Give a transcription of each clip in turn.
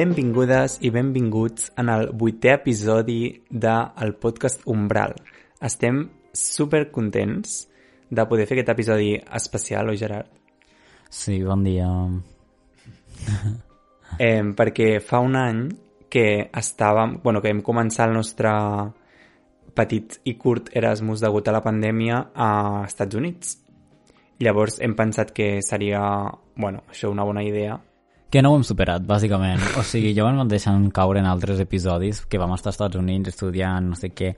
Benvingudes i benvinguts en el vuitè episodi del podcast Umbral. Estem super contents de poder fer aquest episodi especial, oi Gerard? Sí, bon dia. Eh, perquè fa un any que estàvem, bueno, que hem començat el nostre petit i curt Erasmus degut a la pandèmia a Estats Units. Llavors hem pensat que seria, bueno, això una bona idea. Que no ho hem superat, bàsicament. O sigui, jo em deixen caure en altres episodis que vam estar als Estats Units estudiant no sé què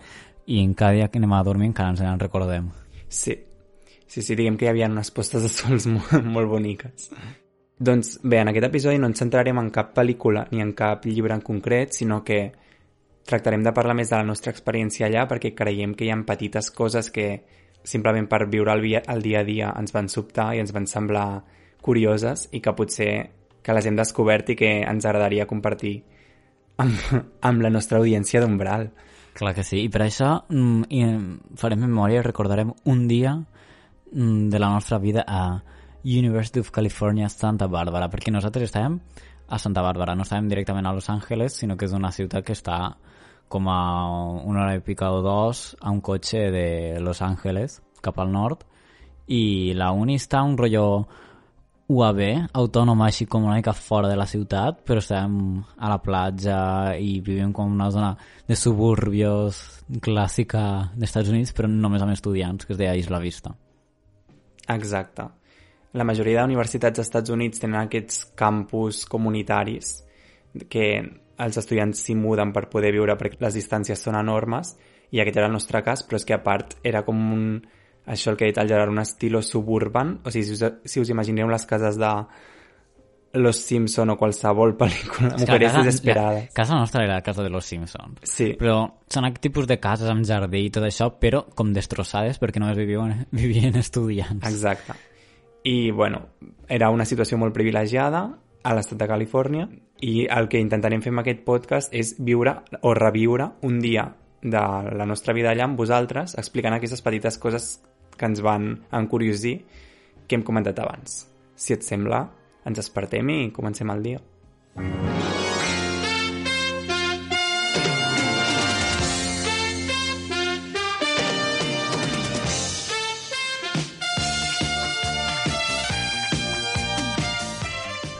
i en cada dia que anem a dormir encara ens en recordem. Sí, sí, sí, diguem que hi havia unes postes de sols molt, molt boniques. Doncs bé, en aquest episodi no ens centrarem en cap pel·lícula ni en cap llibre en concret, sinó que tractarem de parlar més de la nostra experiència allà perquè creiem que hi ha petites coses que simplement per viure el, el dia a dia ens van sobtar i ens van semblar curioses i que potser que les hem descobert i que ens agradaria compartir amb, amb la nostra audiència d'Umbral. Clar que sí, i per això mm, i farem memòria i recordarem un dia mm, de la nostra vida a University of California Santa Bàrbara, perquè nosaltres estàvem a Santa Bàrbara, no estàvem directament a Los Angeles, sinó que és una ciutat que està com a una hora i pica o dos a un cotxe de Los Angeles cap al nord i la uni està un rotllo UAB, autònoma així com una mica fora de la ciutat, però estem a la platja i vivim com una zona de suburbios clàssica dels Estats Units, però només amb estudiants, que es deia Isla Vista. Exacte. La majoria d'universitats dels Estats Units tenen aquests campus comunitaris que els estudiants s'hi muden per poder viure perquè les distàncies són enormes i aquest era el nostre cas, però és que a part era com un, això el que ha dit el Gerard, un estilo suburban, o sigui, si us, si us imagineu les cases de Los Simpson o qualsevol pel·lícula, Mujeres casa- desesperades. La casa nostra era la casa de los Simpsons. Sí, Però són aquest tipus de cases amb jardí i tot això, però com destrossades perquè només vivien, vivien estudiants. exacte. I, bueno, era una situació molt privilegiada a l'estat de Califòrnia i el que intentarem fer amb aquest podcast és viure o reviure un dia de la nostra vida allà amb vosaltres, explicant aquestes petites coses que ens van encuriosir que hem comentat abans. Si et sembla, ens despertem i comencem el dia.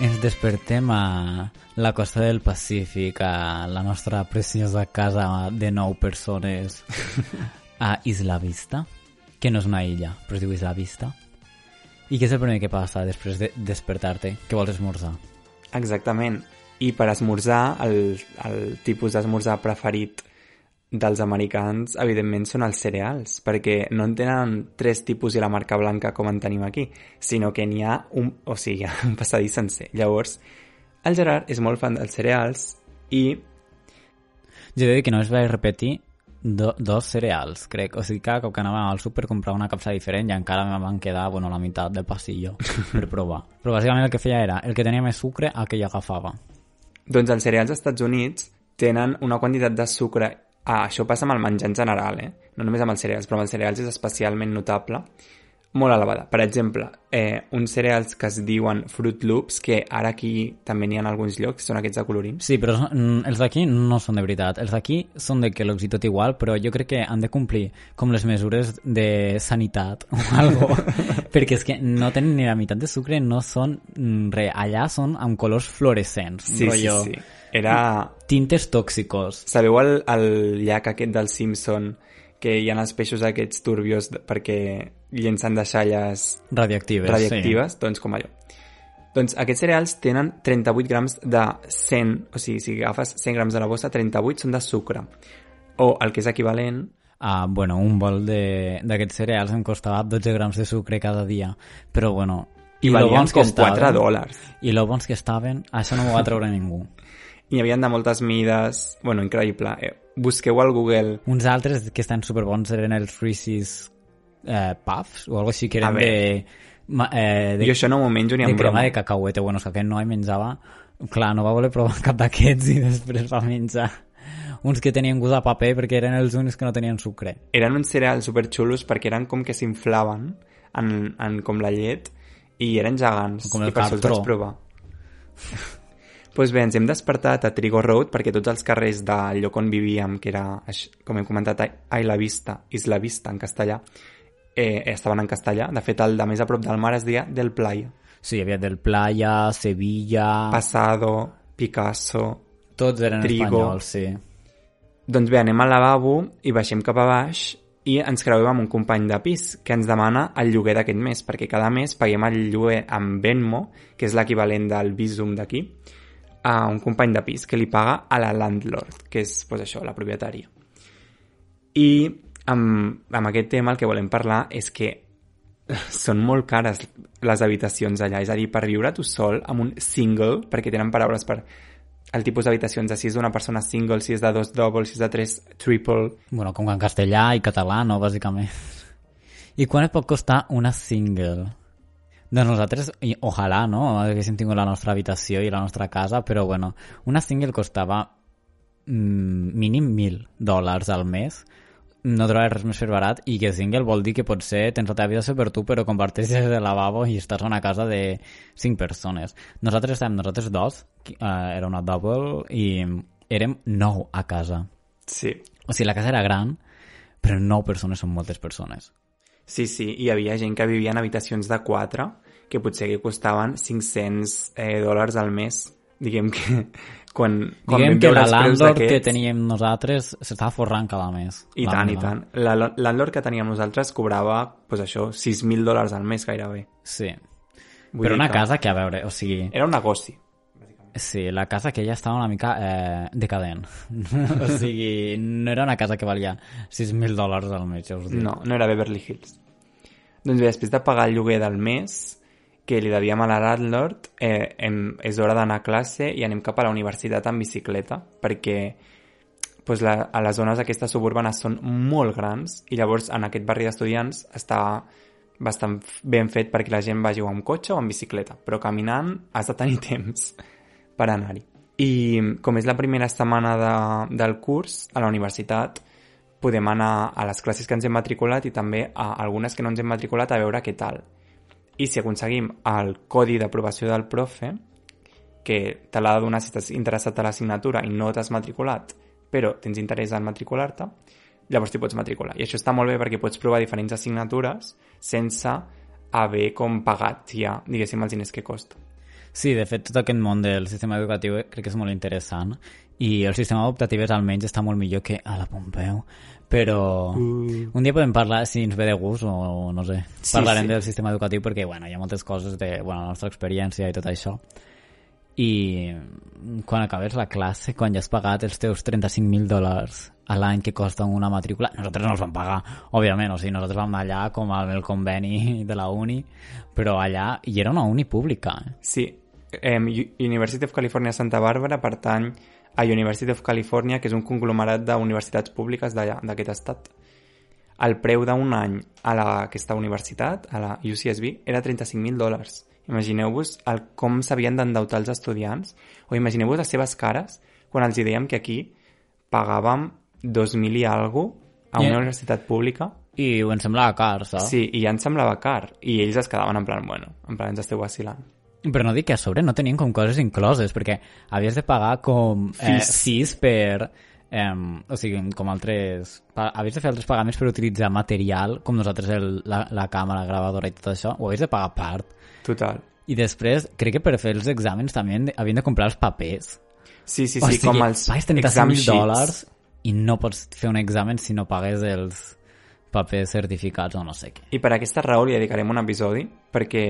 Ens despertem a la costa del Pacífic, a la nostra preciosa casa de nou persones a Isla Vista, que no és una illa, però es diu Isla Vista. I què és el primer que passa després de despertar-te? Què vols esmorzar? Exactament. I per esmorzar, el, el tipus d'esmorzar preferit dels americans, evidentment, són els cereals, perquè no en tenen tres tipus i la marca blanca com en tenim aquí, sinó que n'hi ha un, o sigui, un passadís sencer. Llavors, el Gerard és molt fan dels cereals i Jo he de dir que no es vaig repetir do, dos cereals, crec. O sigui, cada cop que anàvem al súper comprava una capsa diferent i encara me van quedar, bueno, la meitat del passillo per provar. Però bàsicament el que feia era, el que tenia més sucre, el que jo agafava. doncs els cereals als Estats Units tenen una quantitat de sucre Ah, això passa amb el menjar en general, eh? No només amb els cereals, però amb els cereals és especialment notable. Molt elevada. Per exemple, eh, uns cereals que es diuen Fruit Loops, que ara aquí també n'hi ha en alguns llocs, són aquests de colorins. Sí, però els d'aquí no són de veritat. Els d'aquí són de Kellogg's i tot igual, però jo crec que han de complir com les mesures de sanitat o algo, perquè és que no tenen ni la meitat de sucre, no són res. Allà són amb colors fluorescents, Sí, sí, rotllo sí. Era... tintes tòxicos. Sabeu el, el llac aquest del Simpson que hi ha els peixos aquests turbios perquè llencen deixalles Radioactives, radiactives, doncs com allò. Doncs aquests cereals tenen 38 grams de 100, o sigui, si agafes 100 grams de la bossa, 38 són de sucre. O el que és equivalent, Ah, bueno, un bol de- d'aquests cereals em costava 12 grams de sucre cada dia, però bueno... i lo valien bons com estaven- 4 dòlars. I lo bons que estaven, això no m'ho va treure ningú. I hi havia de moltes mides, bueno, increïble. Eh, busqueu al Google Uns altres que estan superbons eren els Reese's eh, Puffs o algo així que eren de, ma- eh, de, jo això no m'ho menjo ni de en crema broma. de cacauete. Bueno, és que aquest noi menjava... Clar, no va voler provar cap d'aquests i després va menjar uns que tenien gust a paper perquè eren els únics que no tenien sucre. Eren uns cereals superxulos perquè eren com que s'inflaven en, en com la llet i eren gegants. Com el I per això els vaig provar. pues bé, ens hem despertat a Trigo Road perquè tots els carrers del lloc on vivíem, que era, com hem comentat, Ai la Vista, Isla Vista en castellà, eh, estaven en castellà. De fet, el de més a prop del mar es deia Del Playa. Sí, hi havia del Playa, Sevilla... Pasado, Picasso... Tots eren Trigo. espanyols, sí. Doncs bé, anem al lavabo i baixem cap a baix i ens creuem amb un company de pis que ens demana el lloguer d'aquest mes, perquè cada mes paguem el lloguer amb Venmo, que és l'equivalent del Visum d'aquí, a un company de pis que li paga a la landlord, que és pues, això, la propietària. I amb, amb aquest tema el que volem parlar és que són molt cares les habitacions allà, és a dir, per viure tu sol amb un single, perquè tenen paraules per el tipus d'habitacions si és d'una persona single, si és de dos double, si és de tres triple... Bueno, com en castellà i català, no, bàsicament. I quan et pot costar una single? Doncs nosaltres, i ojalà, no?, haguéssim tingut la nostra habitació i la nostra casa, però bueno, una single costava mm, mínim 1.000 dòlars al mes, no trobaré res més per barat, i que single vol dir que potser tens la teva habitació per tu, però comparteixes el lavabo i estàs a una casa de 5 persones. Nosaltres estàvem, nosaltres dos, eh, era una double, i érem 9 a casa. Sí. O sigui, la casa era gran, però 9 persones són moltes persones. Sí, sí, hi havia gent que vivia en habitacions de 4 que potser que costaven 500 eh, dòlars al mes. Diguem que quan, quan Diguem que la landlord que teníem nosaltres s'estava forrant cada mes. I tant, i tant. La la- landlord que teníem nosaltres cobrava, pues això, 6.000 dòlars al mes gairebé. Sí. Vull però una que casa que, a veure, o sigui... Era un negoci. Sí, la casa que ja estava una mica eh, decadent. o sigui, no era una casa que valia 6.000 dòlars al mes, ja us dic. No, no era Beverly Hills. Doncs bé, després de pagar el lloguer del mes que li devíem a la landlord, eh, em, és hora d'anar a classe i anem cap a la universitat en bicicleta, perquè pues, la, a les zones aquestes suburbanes són molt grans i llavors en aquest barri d'estudiants està bastant ben fet perquè la gent vagi o amb cotxe o amb bicicleta, però caminant has de tenir temps per anar-hi. I com és la primera setmana de, del curs a la universitat, podem anar a les classes que ens hem matriculat i també a algunes que no ens hem matriculat a veure què tal. I si aconseguim el codi d'aprovació del profe, que te l'ha de donar si estàs interessat a l'assignatura i no t'has matriculat, però tens interès en matricular-te, llavors t'hi pots matricular. I això està molt bé perquè pots provar diferents assignatures sense haver com pagat ja, diguéssim, els diners que costa. Sí, de fet, tot aquest món del sistema educatiu crec que és molt interessant i el sistema optatiu almenys està molt millor que a la Pompeu, però Uh. un dia podem parlar, si ens ve de gust o no sé, Sí, parlarem sí. del sistema educatiu perquè bueno, hi ha moltes coses de bueno, la nostra experiència i tot això i quan acabes la classe, quan ja has pagat els teus 35.000 dòlars a l'any que costa una matrícula, nosaltres no els vam pagar, òbviament, o sigui, nosaltres vam allà com amb el conveni de la uni, però allà, i era una uni pública, eh? Sí, um, University of California Santa Bàrbara pertany a University of California, que és un conglomerat d'universitats públiques d'aquest estat. El preu d'un any a la, aquesta universitat, a la UCSB, era 35.000 dòlars. Imagineu-vos com s'havien d'endeutar els estudiants, o imagineu-vos les seves cares quan els dèiem que aquí pagàvem 2.000 i algo a una Yeah. universitat pública I ho ens semblava car, saps? Sí, i ja ens semblava car. I ells es quedaven en plan, bueno, en plan ens esteu vacilant. Però no dic que a sobre no tenien com coses incloses, perquè havies de pagar com eh, Fees. per... Eh, o sigui, com altres... Havies de fer altres pagaments per utilitzar material, com nosaltres el, la, la càmera, gravadora i tot això, ho havies de pagar a part. Total. I després, crec que per fer els exàmens també havien de comprar els papers. Sí, sí, sí, o sigui, com els pagues exam 35.000 sheets. dòlars i no pots fer un examen si no pagues els papers certificats o no sé què. I per aquesta raó li dedicarem un episodi, perquè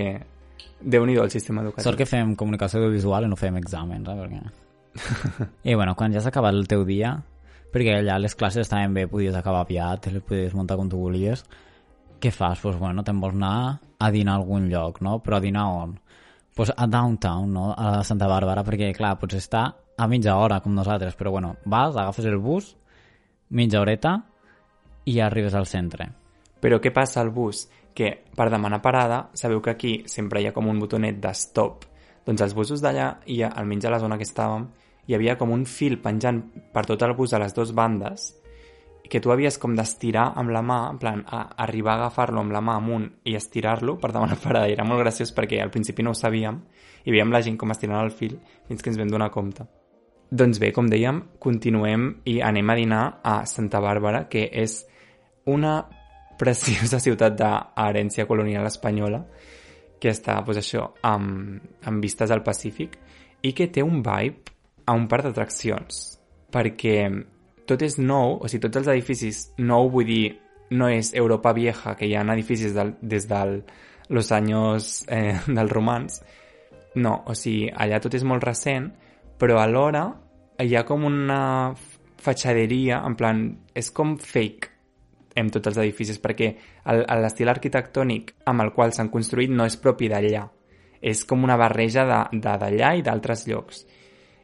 déu nhi el sistema educatiu. Sort que fem comunicació audiovisual i no fem exàmens, eh? Perquè... I bueno, quan ja s'ha acabat el teu dia, perquè allà les classes estaven bé, podies acabar aviat, les podies muntar com tu volies, què fas? Doncs pues bueno, te'n vols anar a dinar a algun lloc, no? Però a dinar on? Pues a downtown, no? A Santa Bàrbara, perquè clar, pots estar a mitja hora, com nosaltres, però bueno, vas, agafes el bus, mitja horeta, i ja arribes al centre. Però què passa al bus? Que per demanar parada, sabeu que aquí sempre hi ha com un botonet de stop. Doncs els busos d'allà, i almenys a la zona que estàvem, hi havia com un fil penjant per tot el bus a les dues bandes, que tu havies com d'estirar amb la mà, en plan, a, arribar a agafar-lo amb la mà amunt i estirar-lo per demanar parada. I era molt graciós perquè al principi no ho sabíem i veiem la gent com estirant el fil fins que ens vam donar compte. Doncs bé, com dèiem, continuem i anem a dinar a Santa Bàrbara, que és una preciosa ciutat d'herència colonial espanyola que està, doncs això, amb, amb vistes al Pacífic i que té un vibe a un parc d'atraccions perquè tot és nou, o sigui, tots els edificis nou, vull dir, no és Europa Vieja, que hi ha edificis del, des dels los anys eh, dels romans, no, o sigui, allà tot és molt recent, però alhora hi ha com una fatxaderia, en plan, és com fake en tots els edificis, perquè l'estil arquitectònic amb el qual s'han construït no és propi d'allà. És com una barreja d'allà i d'altres llocs.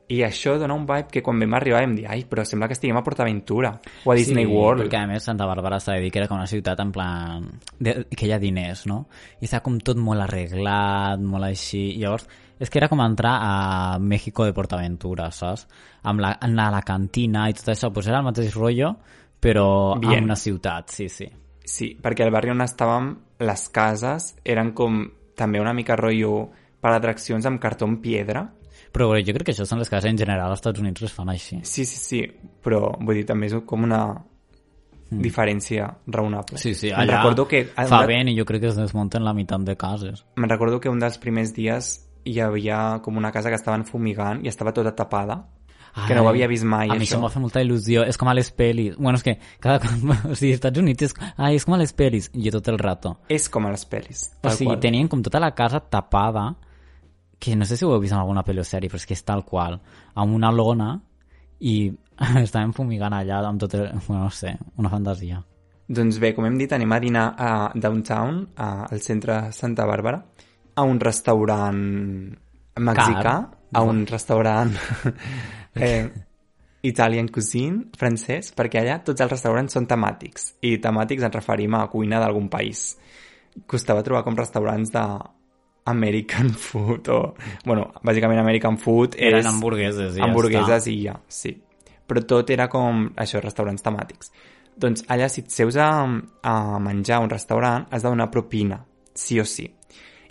I això dona un vibe que quan vam arribar vam dir ai, però sembla que estiguem a PortAventura o a Disney sí, World. perquè a més Santa Bàrbara s'ha de dir que era com una ciutat en plan... De, que hi ha diners, no? I està com tot molt arreglat, molt així... I llavors, és que era com entrar a México de PortAventura, saps? Amb la, anar a la cantina i tot això, pues era el mateix rotllo, però Bien. en una ciutat, sí, sí. Sí, perquè al barri on estàvem, les cases eren com també una mica rotllo per atraccions amb cartó en piedra, però bé, jo crec que això són les cases en general als Estats Units les fan així. Sí, sí, sí, però vull dir, també és com una mm. diferència raonable. Sí, sí, allà recordo que, fa vent i jo crec que es desmunten la meitat de cases. Me'n recordo que un dels primers dies hi havia com una casa que estaven fumigant i estava tota tapada, que no ho havia vist mai, a mi això. això m'ha fet molta il·lusió, és com a les pel·lis. Bueno, és que cada cop... O sigui, als Estats Units és, ai, és com a les pel·lis, i jo tot el rato. És com a les pel·lis. O sigui, qual. tenien com tota la casa tapada, que no sé si ho heu vist en alguna pel·li o sèrie, però és que és tal qual, amb una lona i estàvem fumigant allà amb tot el... Bueno, no sé, una fantasia. Doncs bé, com hem dit, anem a dinar a Downtown, a, al centre Santa Bàrbara, a un restaurant mexicà, Car. A un restaurant eh, Italian cuisine, francès, perquè allà tots els restaurants són temàtics, i temàtics ens referim a cuina d'algun país. Costava trobar com restaurants de American food o... Bueno, bàsicament American food Eren és... hamburgueses i ja hamburgueses està. i ja, sí. Però tot era com, això, restaurants temàtics. Doncs allà, si et seus a, a menjar a un restaurant, has de donar propina, sí o sí.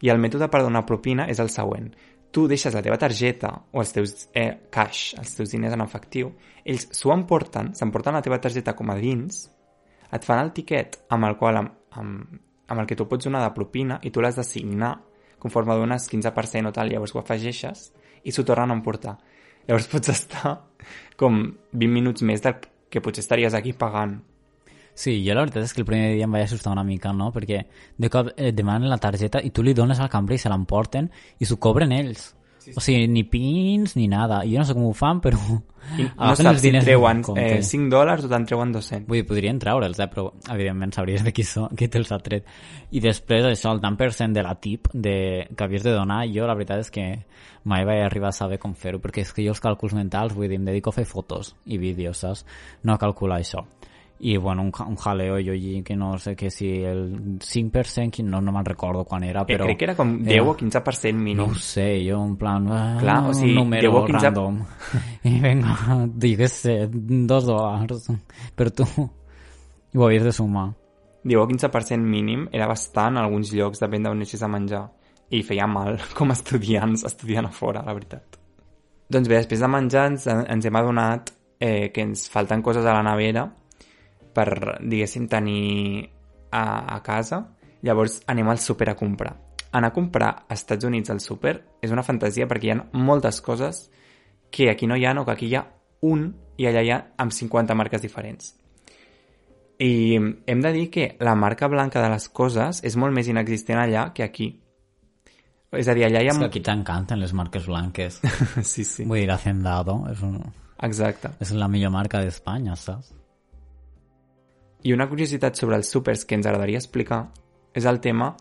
I el mètode per donar propina és el següent. Tu deixes la teva targeta o els teus eh, cash, els teus diners en efectiu, ells s'ho emporten, s'emporten la teva targeta com a dins, et fan el tiquet amb el qual amb, amb, amb el que tu pots donar de propina i tu l'has de signar conforme dones 15% o tal, llavors ho afegeixes i s'ho tornen a emportar. Llavors pots estar com 20 minuts més del que potser estaries aquí pagant. Sí, jo la veritat és que el primer dia em vaig assustar una mica, no? Perquè de cop et demanen la targeta i tu li dones al cambrer i se l'emporten i s'ho cobren ells. Sí, sí. O sigui, ni pins ni nada. Jo no sé com ho fan, però... I no saps si treuen eh, 5 dòlars o te'n treuen 200. Vull dir, podrien treure'ls, eh? però evidentment sabries de qui, so, qui te'ls ha tret. I després això, el tant per cent de la tip de, que havies de donar, jo la veritat és que mai vaig arribar a saber com fer-ho, perquè és que jo els càlculs mentals, vull dir, em dedico a fer fotos i vídeos, saps? No a calcular això i bueno, un, un jaleo jo allí que no sé que si el 5% que no, no me'n recordo quan era Eh, però crec que era com 10 o 15% no mínim. ho sé, jo en plan ah, Clar, o sigui, un número 10 o 15 random i venga, digues dos dòlars per tu i ho havies de sumar 10 o 15% mínim era bastant en alguns llocs, depèn d'on anessis a menjar. I feia mal com a estudiants, estudiant a fora, la veritat. Doncs bé, després de menjar ens, ens hem adonat eh, que ens falten coses a la nevera per, diguéssim, tenir a, a casa. Llavors anem al súper a comprar. Anar a comprar als Estats Units al súper és una fantasia perquè hi ha moltes coses que aquí no hi ha o que aquí hi ha un i allà hi ha amb 50 marques diferents. I hem de dir que la marca blanca de les coses és molt més inexistent allà que aquí. És a dir, allà hi ha... és que aquí t'encanten les marques blanques sí, sí. vull dir, Hacendado és, un, Exacte. és la millor marca d'Espanya, saps? I una curiositat sobre els súpers que ens agradaria explicar és el tema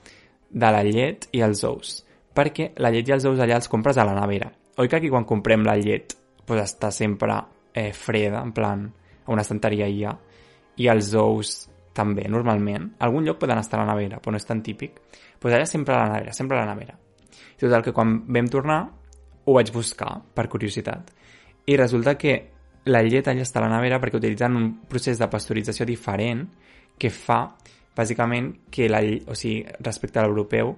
de la llet i els ous. Perquè la llet i els ous allà els compres a la nevera. Oi que aquí quan comprem la llet pues, està sempre eh, freda, en plan, a una estanteria hi ha, i els ous també, normalment. A algun lloc poden estar a la nevera, però no és tan típic. Pues allà sempre a la nevera, sempre a la nevera. I total, que quan vam tornar ho vaig buscar, per curiositat. I resulta que la llet allà està a la nevera perquè utilitzen un procés de pasteurització diferent que fa, bàsicament, que la lle- o sigui, respecte a l'europeu,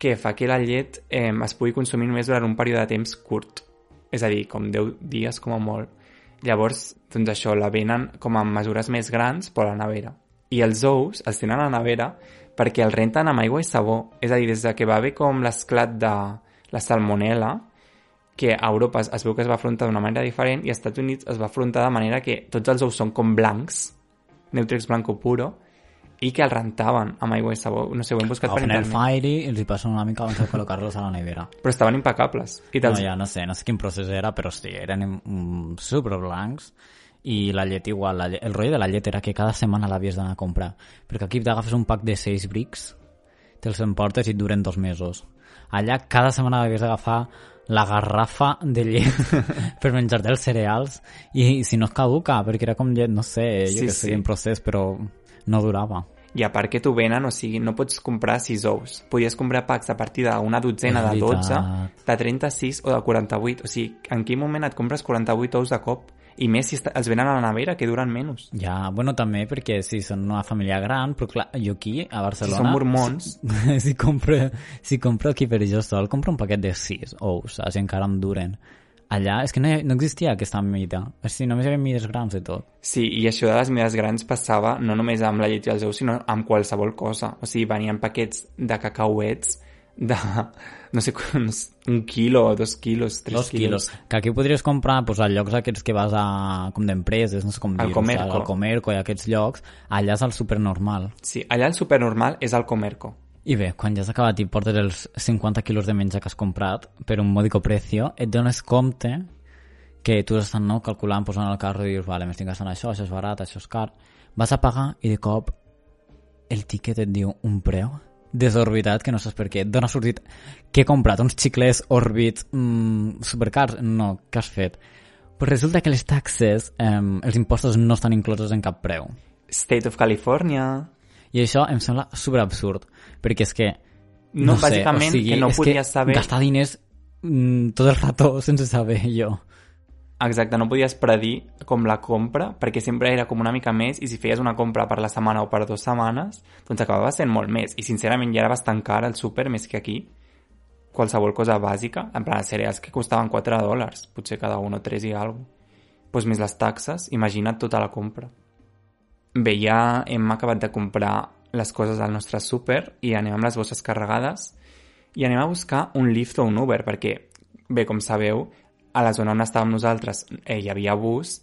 que fa que la llet eh, es pugui consumir només durant un període de temps curt. És a dir, com 10 dies com a molt. Llavors, doncs això, la venen com a mesures més grans per a la nevera. I els ous els tenen a la nevera perquè els renten amb aigua i sabó. És a dir, des de que va haver com l'esclat de la salmonella, que a Europa es, es veu que es va afrontar d'una manera diferent i als Estats Units es va afrontar de manera que tots els ous són com blancs, Neutrex blanco puro, i que el rentaven amb aigua i sabó. No sé, ho hem buscat per Agafen el internet. fire i els hi passen una mica abans de col·locar-los a la nevera. Però estaven impecables. I No, ja no sé, no sé quin procés era, però sí, eren mm, super blancs i la llet igual, la llet, el rotllo de la llet era que cada setmana l'havies d'anar a comprar perquè aquí t'agafes un pack de 6 brics te'ls emportes i et duren dos mesos allà cada setmana havies d'agafar la garrafa de llet per menjar-te els cereals i si no es caduca, perquè era com llet, no sé, jo Sí, que sé, sí. en procés, però no durava. I a part que t'ho venen, o sigui, no pots comprar 6 ous. Podies comprar packs a partir d'una dotzena de 12, veritat. de 36 o de 48. O sigui, en quin moment et compres 48 ous de cop? I més si els venen a la nevera, que duren menys. Ja, bueno, també perquè si són una família gran, però clar, jo aquí, a Si Barcelona... són mormons, si compro, si compro aquí per jo sol, compro un paquet de 6 ous, saps? I encara em duren. Allà és que no, no existia aquesta mida. És dir, només hi havia mides grans de tot. Sí, i això de les mides grans passava no només amb la llet i els ous, sinó amb qualsevol cosa. O sigui, venien paquets de cacauets de, no sé, un quilo, dos quilos, tres Dos quilos. Que aquí podries comprar pues, a llocs aquests que vas a, com d'empreses, no sé com Al dir-ho, Comerco. al Comerco i aquests llocs, allà és el supernormal. Sí, allà el supernormal és el Comerco. I bé, quan ja has acabat i portes els 50 quilos de menjar que has comprat per un mòdico precio, et dones compte que tu estàs no, calculant, posant el carro i dius, vale, m'estic gastant això, això és barat, això és car. Vas a pagar i de cop el tiquet et diu un preu desorbitat que no saps per què. D'on ha sortit? Què he comprat? Uns xiclets orbits mmm, supercars? No, què has fet? Però resulta que les taxes, eh, els impostos no estan inclosos en cap preu. State of California... I això em sembla superabsurd, perquè és que... No, bàsicament, que no podies saber- Gastar diners mm, tot el rato sense saber jo. Exacte, no podies predir com la compra, perquè sempre era com una mica més, i si feies una compra per la setmana o per dues setmanes, doncs acabava sent molt més. I sincerament ja era bastant car el súper, més que aquí. Qualsevol cosa bàsica, en plan, cereals que costaven 4 dòlars, potser cada un o 3 i alguna cosa. Pues més les taxes, imagina't tota la compra. Bé, ja hem acabat de comprar les coses al nostre súper i anem amb les bosses carregades i anem a buscar un Lyft o un Uber, perquè, bé, com sabeu, a la zona on estàvem nosaltres eh, hi havia bus,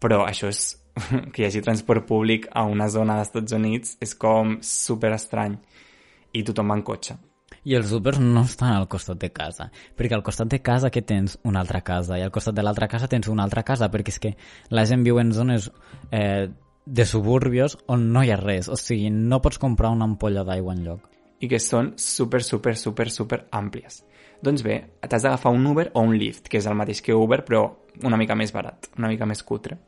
però això és que hi hagi transport públic a una zona dels Estats Units és com super estrany i tothom va en cotxe. I els supers no estan al costat de casa, perquè al costat de casa que tens una altra casa, i al costat de l'altra casa tens una altra casa, perquè és que la gent viu en zones eh, de suburbios on no hi ha res, o sigui, no pots comprar una ampolla d'aigua en lloc. i que són super, super, super, super àmplies. Doncs bé, t'has d'agafar un Uber o un Lyft, que és el mateix que Uber, però una mica més barat, una mica més cutre.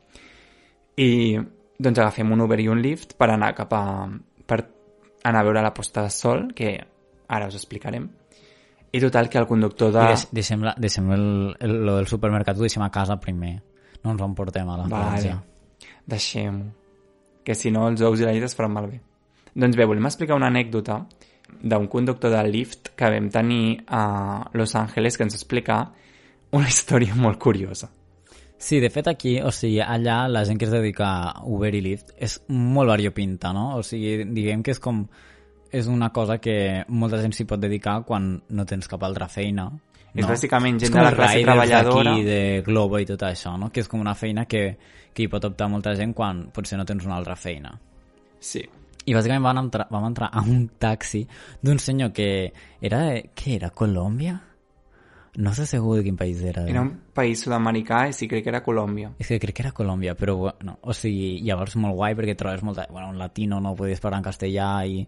I doncs agafem un Uber i un Lyft per anar cap a... per anar a veure la posta de sol, que ara us explicarem. I total, que el conductor de... I deix, deixem, la, deixem el, el, lo del supermercat, ho deixem a casa primer. No ens ho emportem a la Vale, deixem-ho. Que si no els ous i la llet es faran malbé. Doncs bé, volem explicar una anècdota d'un conductor de Lyft que vam tenir a Los Angeles que ens explica una història molt curiosa. Sí, de fet aquí, o sigui, allà la gent que es dedica a Uber i Lyft és molt variopinta, no? O sigui, diguem que és com... És una cosa que molta gent s'hi pot dedicar quan no tens cap altra feina. És no? bàsicament gent com de la classe treballadora. d'aquí, de Globo i tot això, no? Que és com una feina que, que hi pot optar molta gent quan potser no tens una altra feina. Sí. I bàsicament vam entrar, vam entrar a un taxi d'un senyor que era... de- Què era? Colòmbia? No sé segur de quin país era. Era un país sud-americà i sí crec que era Colòmbia. És que crec que era Colòmbia, però bueno, o sigui, llavors molt guai perquè trobes molta... Bueno, un latino no podies parlar en castellà i...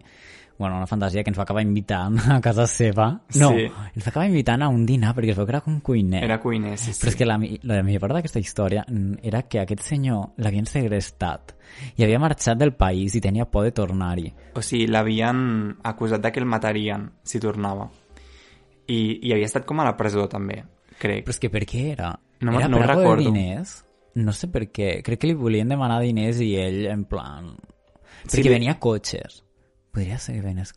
Bueno, una fantasia que ens va acabar invitant a casa seva. No, Sí. ens va acabar invitant a un dinar perquè es veu que era com cuiner. Era cuiner, sí, sí. Però és que la, la millor part d'aquesta història era que aquest senyor l'havien segrestat i havia marxat del país i tenia por de tornar-hi. O sigui, l'havien acusat de que el matarien si tornava. I, I havia estat com a la presó, també, crec. Però és que per què era? No era no per recordo. diners? no sé per què, crec que li volien demanar diners i ell, en plan... Sí, Perquè li- venia cotxes. Podria ser que venies...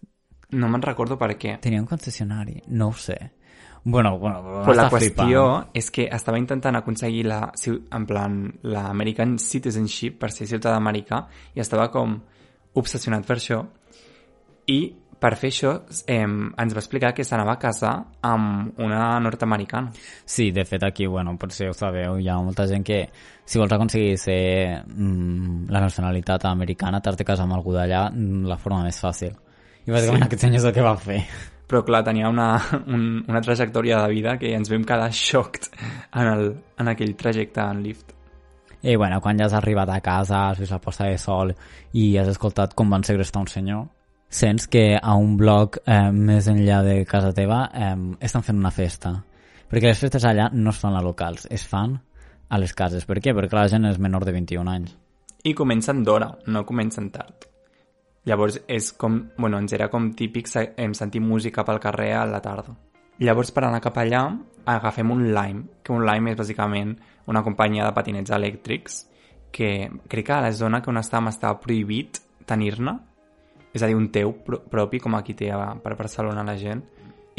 No me'n recordo per què. Tenia un concessionari, no ho sé. Bueno, bueno, Però la qüestió flipant. és que estava intentant aconseguir la, en plan, l'American Citizenship per ser ciutadà americà i estava com obsessionat per això i per fer això eh, ens va explicar que s'anava a casar amb una nord-americana. Sí, de fet aquí, bueno, potser ho sabeu, hi ha molta gent que si vols aconseguir ser mm, la nacionalitat americana t'has de casar amb algú d'allà mm, la forma més fàcil. I bàsicament Sí. sí. aquest senyor és el que va fer. Però clar, tenia una, un, una trajectòria de vida que ens vam quedar xoct en, el, en aquell trajecte en lift. I bueno, quan ja has arribat a casa, has vist la posta de sol i has escoltat com van segrestar un senyor, sents que a un bloc eh, més enllà de casa teva eh, estan fent una festa. Perquè les festes allà no es fan a locals, es fan a les cases. Per què? Perquè la gent és menor de 21 anys. I comencen d'hora, no comencen tard. Llavors és com, bueno, ens era com típic sentir música pel carrer a la tarda. Llavors per anar cap allà agafem un Lime, que un Lime és bàsicament una companyia de patinets elèctrics que crec que a la zona que on estàvem estava prohibit tenir-ne, és a dir, un teu pro propi com aquí té per Barcelona la gent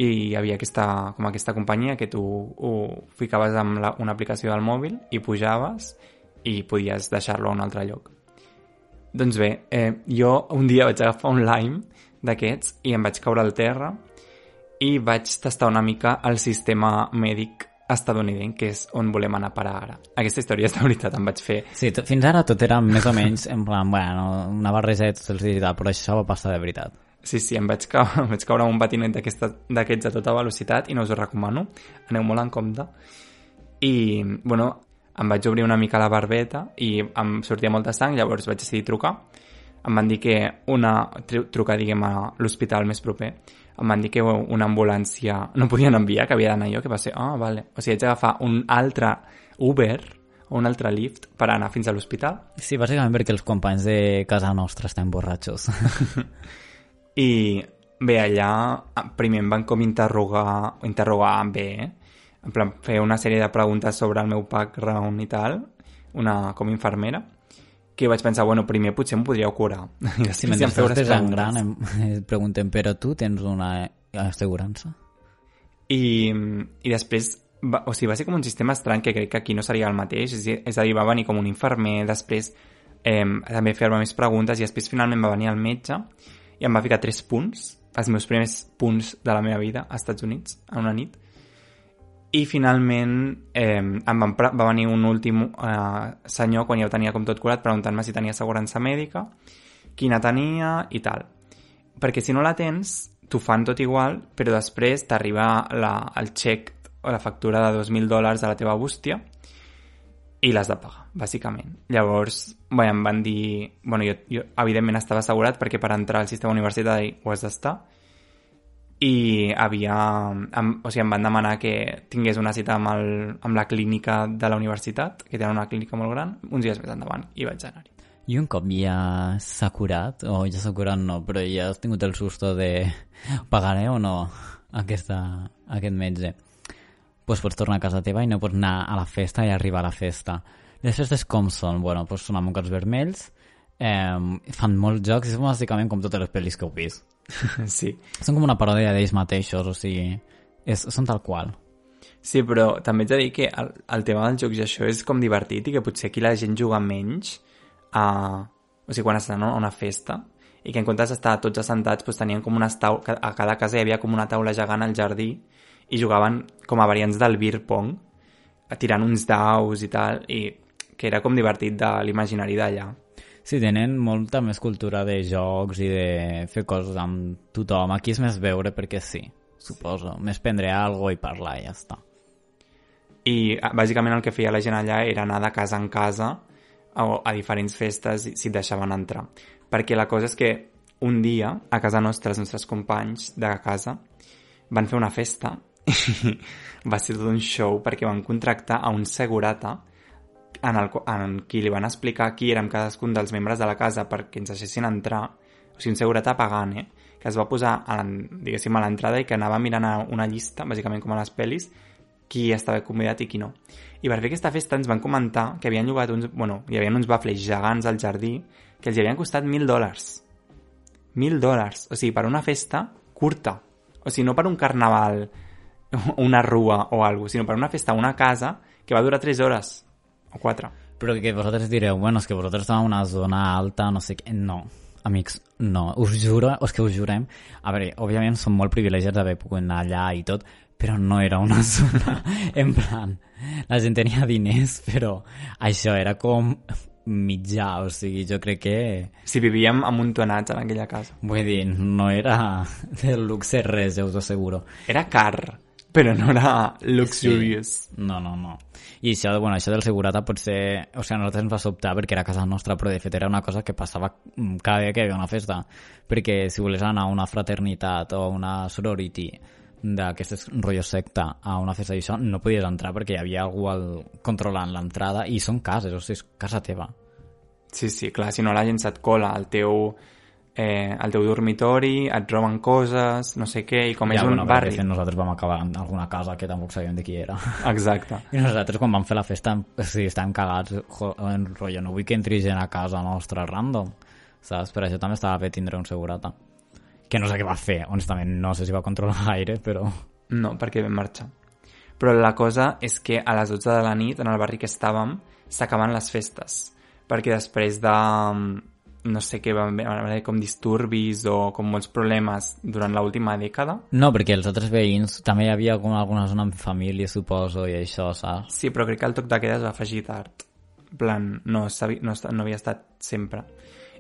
i hi havia aquesta, com aquesta companyia que tu ho ficaves amb la, una aplicació del mòbil i pujaves i podies deixar-lo a un altre lloc. Doncs bé, eh, jo un dia vaig agafar un Lime d'aquests i em vaig caure al terra i vaig tastar una mica el sistema mèdic estadounidenc, que és on volem anar a parar ara. Aquesta història és de veritat, em vaig fer... Sí, fins ara tot era més o menys en plan, bueno, una barreja de tots els tal, però això va passar de veritat. Sí, sí, em vaig caure, em vaig caure un patinet d'aquests a tota velocitat i no us ho recomano. Aneu molt en compte. I, bueno, em vaig obrir una mica la barbeta i em sortia molta sang, llavors vaig decidir trucar. Em van dir que una... tru- trucar, diguem, a l'hospital més proper. Em van dir que una ambulància no podien enviar, que havia d'anar jo, que va ser, ah, vale. O sigui, haig d'agafar un altre Uber o un altre Lyft per anar fins a l'hospital. Sí, bàsicament perquè els companys de casa nostra estan borratxos. I bé, allà primer em van com interrogar, interrogar bé, eh? en plan fer una sèrie de preguntes sobre el meu background i tal, una com infermera, que vaig pensar, bueno, primer potser em podríeu curar. I Si després mentre em feu preguntes. gran em, em preguntem, però tu tens una assegurança? I, i després, va, o sigui, va ser com un sistema estrany que crec que aquí no seria el mateix, és, a dir- és a dir, va venir com un infermer, després eh, també fer-me més preguntes i després finalment va venir el metge i em va ficar tres punts, els meus primers punts de la meva vida als Estats Units, en una nit. I finalment eh, em van, va venir un últim eh, senyor quan ja ho tenia com tot curat preguntant-me si tenia assegurança mèdica, quina tenia i tal. Perquè si no la tens, t'ho fan tot igual, però després t'arriba el xec o la factura de 2.000 dòlars a la teva bústia i l'has de pagar, bàsicament. Llavors, bé, em van dir... Bueno, jo, jo evidentment estava assegurat perquè per entrar al sistema universitari ho has d'estar i havia... Em, o sigui, em van demanar que tingués una cita amb, el, amb la clínica de la universitat, que tenen una clínica molt gran, uns dies més endavant, i vaig anar-hi. I un cop ja s'ha curat, o ja s'ha curat no, però ja has tingut el susto de pagaré o no aquesta, aquest metge, pues pots tornar a casa teva i no pots anar a la festa i arribar a la festa. Les festes com són? Bueno, pues són amb mocs vermells, eh, fan molts jocs són bàsicament com totes les pel·lis que heu vist. sí. Són com una paròdia d'ells mateixos, o sigui, és, són tal qual. Sí, però també ets de dir que el, el tema dels jocs i això és com divertit i que potser aquí la gent juga menys a... O sigui, quan estan a una festa i que en comptes d'estar tots assentats doncs tenien com unes tau... a cada casa hi havia com una taula gegant al jardí i jugaven com a variants del beer pong tirant uns daus i tal i que era com divertit de l'imaginari d'allà. Sí, tenen molta més cultura de jocs i de fer coses amb tothom. Aquí és més veure perquè sí, suposo. Més prendre alguna i parlar i ja està. I ah, bàsicament el que feia la gent allà era anar de casa en casa a, a diferents festes si et deixaven entrar. Perquè la cosa és que un dia, a casa nostra, els nostres companys de casa van fer una festa va ser tot un show perquè van contractar a un segurata en, el, en qui li van explicar qui érem cadascun dels membres de la casa perquè ens deixessin entrar, o sigui, un segurata pagant, eh? que es va posar, a a l'entrada i que anava mirant a una llista, bàsicament com a les pel·lis, qui estava convidat i qui no. I per fer aquesta festa ens van comentar que havien llogat uns... Bueno, hi havia uns bafles gegants al jardí que els havien costat 1.000 dòlars. 1.000 dòlars. O sigui, per una festa curta. O sigui, no per un carnaval, una rua o alguna sinó per una festa a una casa que va durar 3 hores o 4. Però que vosaltres direu, bueno, és que vosaltres esteu en una zona alta, no sé què... No, amics, no, us juro, és que us jurem... A veure, òbviament som molt privilegiats d'haver pogut anar allà i tot, però no era una zona... En plan, la gent tenia diners, però això era com mitjà, o sigui, jo crec que... Si vivíem amuntonats en aquella casa. Vull dir, no era del luxe res, ja us ho asseguro. Era car, però no era luxurious. Sí. No, no, no. I això, bueno, això del segurata potser... O sigui, a nosaltres ens va sobtar perquè era casa nostra, però de fet era una cosa que passava cada dia que hi havia una festa. Perquè si volies anar a una fraternitat o una sorority d'aquestes rotllo secta a una festa d'això, no podies entrar perquè hi havia algú al, controlant l'entrada i són cases, o sigui, és casa teva. Sí, sí, clar, si no la gent se't cola al teu, eh, al teu dormitori, et roben coses, no sé què, i com ja, és un bueno, barri... perquè nosaltres vam acabar en alguna casa que tampoc sabíem de qui era. Exacte. I nosaltres quan vam fer la festa, o sigui, estàvem cagats, en rotllo, no vull que entri gent a casa nostra random, saps? Per això també estava bé tindre un segurata que no sé què va fer, honestament, no sé si va controlar gaire, però... No, perquè vam marxar. Però la cosa és que a les 12 de la nit, en el barri que estàvem, s'acaben les festes. Perquè després de no sé què, van haver com disturbis o com molts problemes durant l'última dècada. No, perquè els altres veïns també hi havia com alguna zona amb família, suposo, i això, saps? Sí, però crec que el toc de queda es va afegir tard. En plan, no, no, no havia estat sempre.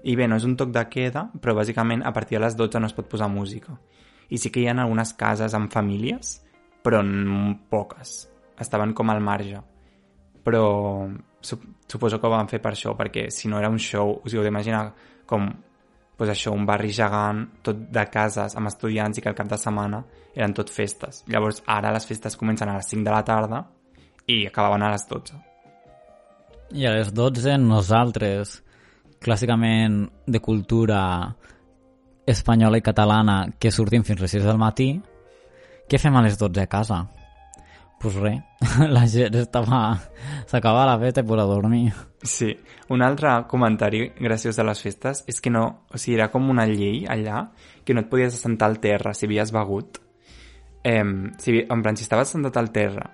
I bé, no és un toc de queda, però bàsicament a partir de les 12 no es pot posar música. I sí que hi ha algunes cases amb famílies, però poques. Estaven com al marge. Però suposo que ho van fer per això, perquè si no era un show, us heu d'imaginar com pues això, un barri gegant, tot de cases amb estudiants i que al cap de setmana eren tot festes. Llavors ara les festes comencen a les 5 de la tarda i acabaven a les 12. I a les 12 nosaltres clàssicament de cultura espanyola i catalana que sortim fins a les 6 del matí, què fem a les 12 a casa? Pues res, la gent estava... s'acaba la festa i a dormir. Sí, un altre comentari graciós de les festes és que no... O sigui, era com una llei allà que no et podies assentar al terra si havies begut. Eh, si, en plan, si estaves assentat al terra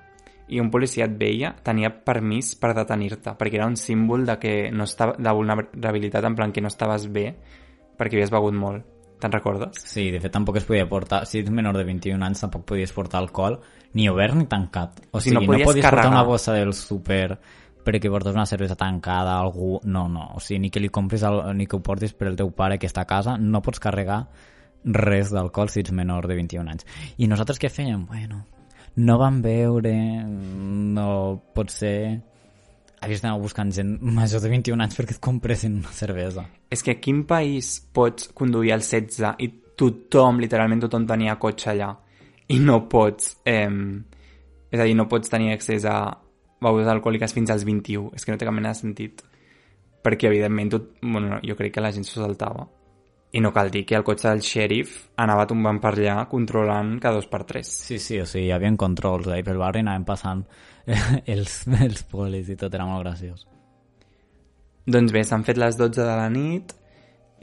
i un policia et veia, tenia permís per detenir-te, perquè era un símbol de que no estava, de vulnerabilitat, en plan que no estaves bé perquè havies begut molt. Te'n recordes? Sí, de fet tampoc es podia portar, si ets menor de 21 anys tampoc podies portar alcohol, ni obert ni tancat. O sigui, no podies, no podies portar una bossa del súper perquè portes una cervesa tancada a algú, no, no, o sigui, ni que li compris el, ni que ho portis per el teu pare que està a casa, no pots carregar res d'alcohol si ets menor de 21 anys. I nosaltres què fèiem? Bueno, no van veure, no pot ser... Havies d'anar buscant gent major de 21 anys perquè et compressin una cervesa. És que a quin país pots conduir al 16 i tothom, literalment tothom tenia cotxe allà i no pots... Eh, és a dir, no pots tenir accés a begudes alcohòliques fins als 21. És que no té cap mena de sentit. Perquè, evidentment, tot, bueno, jo crec que la gent s'ho saltava. I no cal dir que el cotxe del xèrif anava tombant per allà controlant cada dos per tres. Sí, sí, o sigui, hi havia controls eh? pel barri anaven passant els, els polis i tot era molt graciós. Doncs bé, s'han fet les 12 de la nit,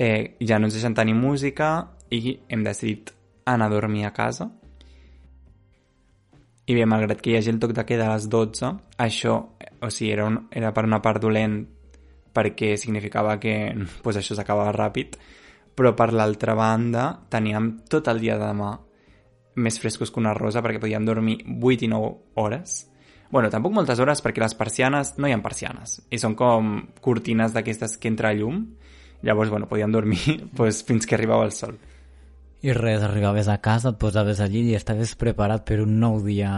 eh, ja no ens deixen tenir música i hem decidit anar a dormir a casa. I bé, malgrat que hi hagi el toc de queda a les 12, això, o sigui, era, un, era per una part dolent perquè significava que pues, això s'acabava ràpid, però per l'altra banda teníem tot el dia de demà més frescos que una rosa perquè podíem dormir 8 i 9 hores. bueno, tampoc moltes hores perquè les persianes no hi ha persianes i són com cortines d'aquestes que entra llum. Llavors, bueno, podíem dormir pues, fins que arribava el sol. I res, arribaves a casa, et posaves allí i estaves preparat per un nou dia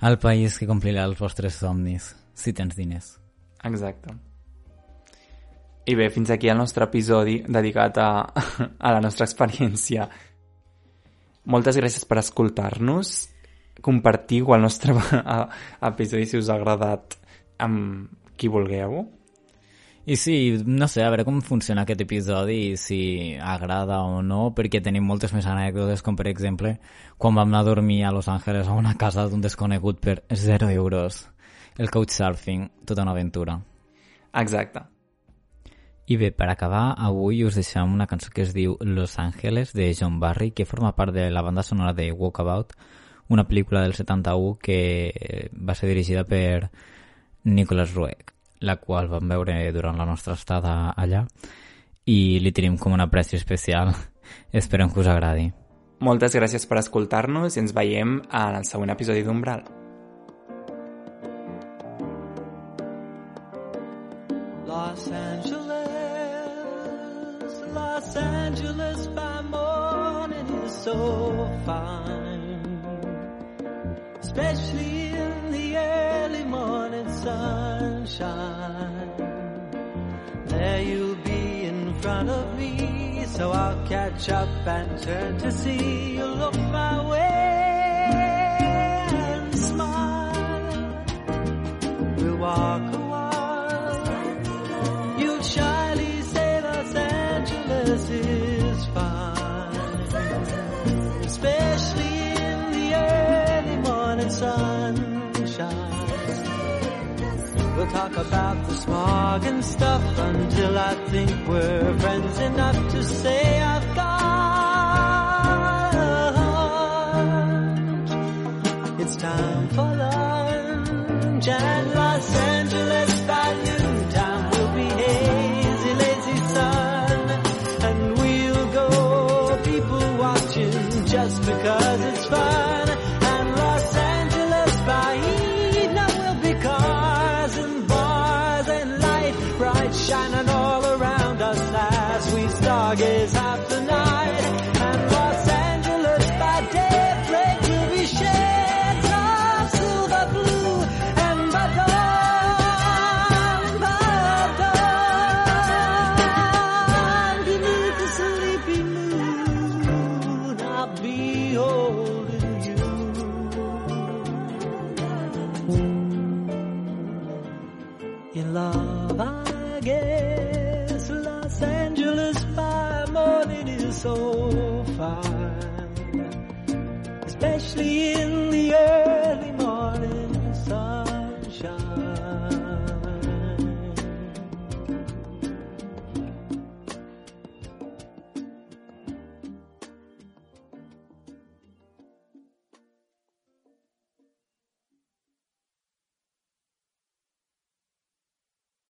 al país que complirà els vostres somnis, si tens diners. Exacte. I bé, fins aquí el nostre episodi dedicat a, a la nostra experiència. Moltes gràcies per escoltar-nos. Compartiu el nostre episodi si us ha agradat amb qui vulgueu. I sí, no sé, a veure com funciona aquest episodi i si agrada o no, perquè tenim moltes més anècdotes, com per exemple quan vam anar a dormir a Los Angeles a una casa d'un desconegut per 0 euros. El couchsurfing, tota una aventura. Exacte. I bé, per acabar, avui us deixem una cançó que es diu Los Angeles, de John Barry, que forma part de la banda sonora de Walkabout, una pel·lícula del 71 que va ser dirigida per Nicholas Roeg, la qual vam veure durant la nostra estada allà i li tenim com una pressió especial. Esperem que us agradi. Moltes gràcies per escoltar-nos i ens veiem en el següent episodi d'Umbral. Los Angeles, Los Angeles by morning is so fine, especially in the early morning sunshine. There you'll be in front of me, so I'll catch up and turn to see you look my way and smile. We'll walk talk about the smog and stuff until I think we're friends enough to say I've got. It's time for lunch bright shining all around us as we stargaze half the